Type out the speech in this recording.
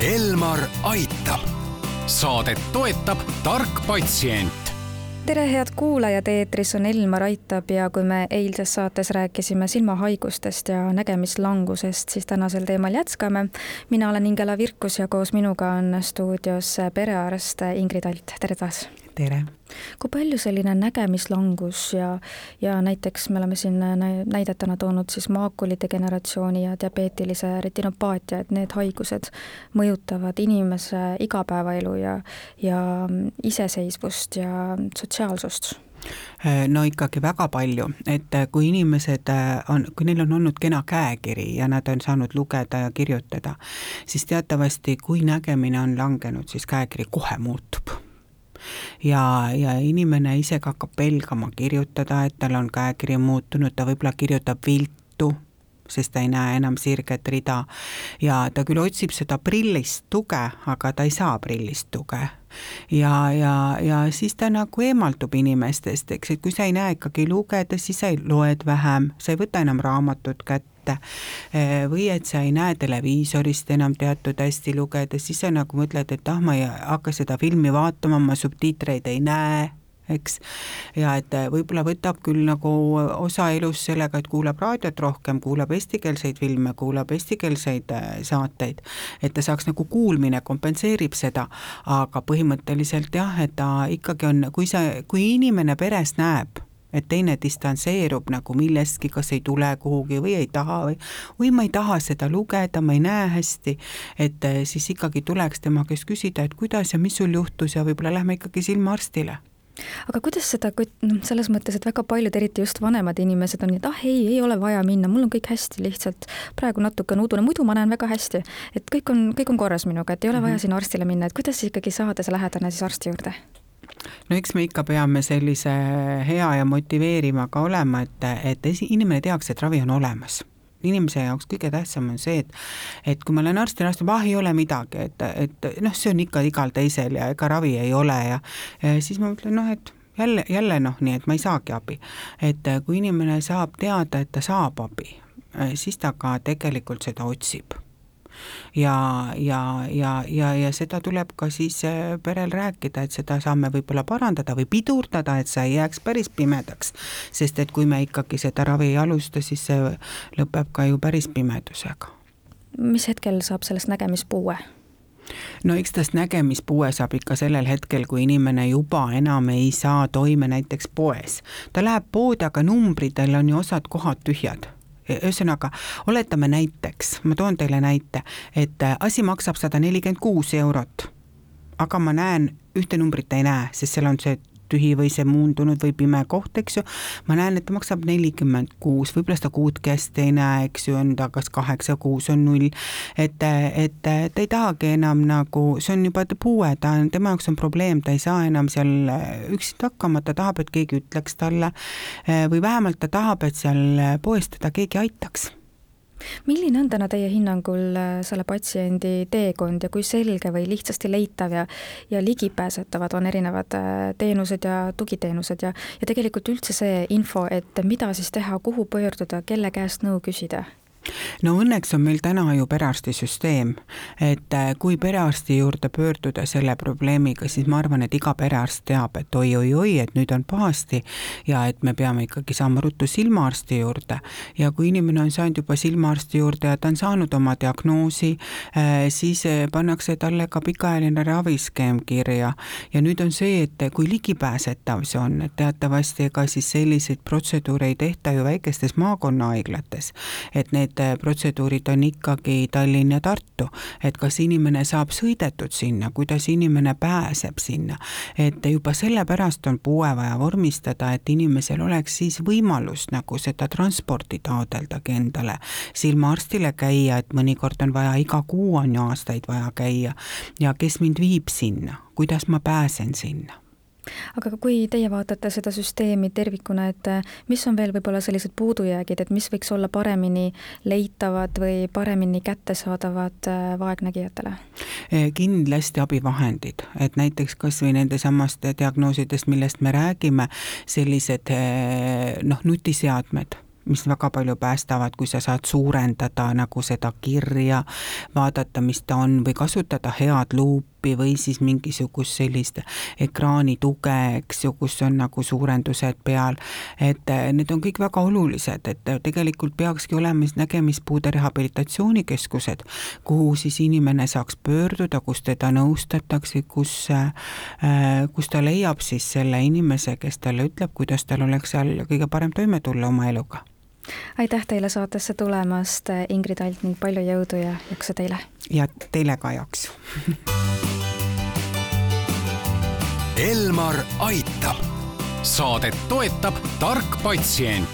Elmar aitab. Saadet toetab tark patsient tere, head kuulajad, eetris on Elmar Aitab ja kui me eilses saates rääkisime silmahaigustest ja nägemislangusest, siis tänasel teemal jätkame. mina olen Ingela Virkus ja koos minuga on stuudios perearst Ingrid Alt, tere taas! Tere! kui palju selline nägemislangus ja, ja näiteks me oleme siin näidetena toonud siis maakuli-degeneratsiooni ja diabeetilise retinopaatia, et need haigused mõjutavad inimese igapäevaelu ja, ja iseseisvust ja sotsiaalsust? No ikkagi väga palju, et kui inimesed on, kui neil on olnud kena käekiri ja nad on saanud lugeda ja kirjutada, siis teatavasti, kui nägemine on langenud, siis käekiri kohe muutub ja, ja inimene ise ka hakkab pelgama kirjutada, et tal on käekiri muutunud, ta võib-olla kirjutab viltu, sest ta ei näe enam sirget rida. Ja ta küll otsib seda prillist tuge, aga ta ei saa prillist tuge. Ja, ja, ja siis ta nagu eemaldub inimestest, eks, et kui sa ei näe ikkagi lugeda, siis sa loed vähem, sa ei võta enam raamatut kätte, või et sa ei näe televiisorist enam teatud hästi lugeda, siis sa nagu mõtled, et ah, ma ei hakka seda filmi vaatama, ma subtiitreid ei näe eks. ja et äh, võib-olla võtab küll nagu osa elus sellega, et kuulab raadiot rohkem, kuulab eestikeelseid filme, kuulab eestikeelseid äh, saateid, et ta saaks nagu kuulmine kompenseerib seda, aga põhimõtteliselt jah, et ta ikkagi on, kui sa, kui inimene peres näeb, et teine distantseerub nagu millestki, kas ei tule kuhugi või ei taha või, või ma ei taha seda lugeda, ma ei näe hästi, et äh, siis ikkagi tuleks tema käest küsida, et kuidas ja mis sul juhtus ja võib-olla lähme ikkagi silmaarstile aga kuidas seda, noh, selles mõttes, et väga paljud, eriti just vanemad inimesed on nii, et ah ei, ei ole vaja minna, mul on kõik hästi, lihtsalt praegu natuke on udune, muidu ma näen väga hästi. et kõik on, kõik on korras minuga, et ei ole mm -hmm. vaja mhm. sinna arstile minna, et kuidas ikkagi saada see lähedane siis arsti juurde? no eks me ikka peame sellise hea ja motiveerima ka olema, et, et inimene teaks, et ravi on olemas inimese jaoks kõige tähtsam on see, et et kui ma lähen arstile, arst ütleb, ah ei ole midagi, et, et noh, see on ikka igal teisel ja ega ravi ei ole ja, ja siis ma mõtlen noh, et jälle, jälle noh, nii et ma ei saagi abi. et kui inimene saab teada, et ta saab abi, siis ta ka tegelikult seda otsib ja, ja, ja, ja, ja seda tuleb ka siis äh, perel rääkida, et seda saame võib-olla parandada või pidurdada, et see ei jääks päris pimedaks. sest et kui me ikkagi seda ravi ei alusta, siis see lõpeb ka ju päris pimedusega. mis hetkel saab sellest nägemispuue? no eks tast nägemispuue saab ikka sellel hetkel, kui inimene juba enam ei saa toime näiteks poes. ta läheb poodi, aga numbridel on ju osad kohad tühjad ühesõnaga, oletame näiteks, ma toon teile näite, et äh, asi maksab sada nelikümmend kuus eurot, aga ma näen, ühte numbrit ei näe, sest seal on see tühi või see muundunud või pime koht, eks ju, ma näen, et ta maksab nelikümmend kuus, võib-olla seda kuutkest ei näe, eks ju, on ta kas kaheksa, kuus on null, et, et ta ei tahagi enam nagu, see on juba puue, ta on, tema jaoks on probleem, ta ei saa enam seal üksinda hakkama, ta tahab, et keegi ütleks talle või vähemalt ta tahab, et seal poes teda keegi aitaks milline on täna teie hinnangul äh, selle patsiendi teekond ja kui selge või lihtsasti leitav ja, ja ligipääsetavad on erinevad äh, teenused ja tugiteenused ja, ja tegelikult üldse see info, et mida siis teha, kuhu pöörduda, kelle käest nõu küsida? No õnneks on meil täna ju perearstisüsteem, et äh, kui perearsti juurde pöörduda selle probleemiga, siis ma arvan, et iga perearst teab, et oi-oi-oi, et nüüd on pahasti ja et me peame ikkagi saama ruttu silmaarsti juurde. ja kui inimene on saanud juba silmaarsti juurde ja ta on saanud oma diagnoosi, äh, siis äh, pannakse talle ka pikaajaline raviskeem kirja ja nüüd on see, et kui ligipääsetav see on, et teatavasti ega siis selliseid protseduure ei tehta ju väikestes maakonnahaiglates, et need need protseduurid on ikkagi Tallinn ja Tartu, et kas inimene saab sõidetud sinna, kuidas inimene pääseb sinna, et juba sellepärast on puue vaja vormistada, et inimesel oleks siis võimalus nagu seda transporti taodeldagi endale, silmaarstile käia, et mõnikord on vaja, iga kuu on ju aastaid vaja käia. Ja kes mind viib sinna, kuidas ma pääsen sinna aga kui teie vaatate seda süsteemi tervikuna, et äh, mis on veel võib-olla sellised puudujäägid, et mis võiks olla paremini leitavad või paremini kättesaadavad äh, vaegnägijatele? Eh, kindlasti abivahendid, et näiteks kas või nendesamast diagnoosidest, millest me räägime, sellised noh, nutiseadmed mis väga palju päästavad, kui sa saad suurendada nagu seda kirja, vaadata, mis ta on või kasutada head luupi või siis mingisugust sellist ekraani tuge, eks ju, kus on nagu suurendused peal. et eh, need on kõik väga olulised, et tegelikult peakski olema siis nägemispuude rehabilitatsioonikeskused, kuhu siis inimene saaks pöörduda, kus teda nõustatakse, kus, eh, kus ta leiab siis selle inimese, kes talle ütleb, kuidas tal oleks seal kõige parem toime tulla oma eluga aitäh teile saatesse tulemast, Ingrid Alt ning palju jõudu ja jaksu teile! ja teile ka jaksu! Elmar aitab, saadet toetab tark patsient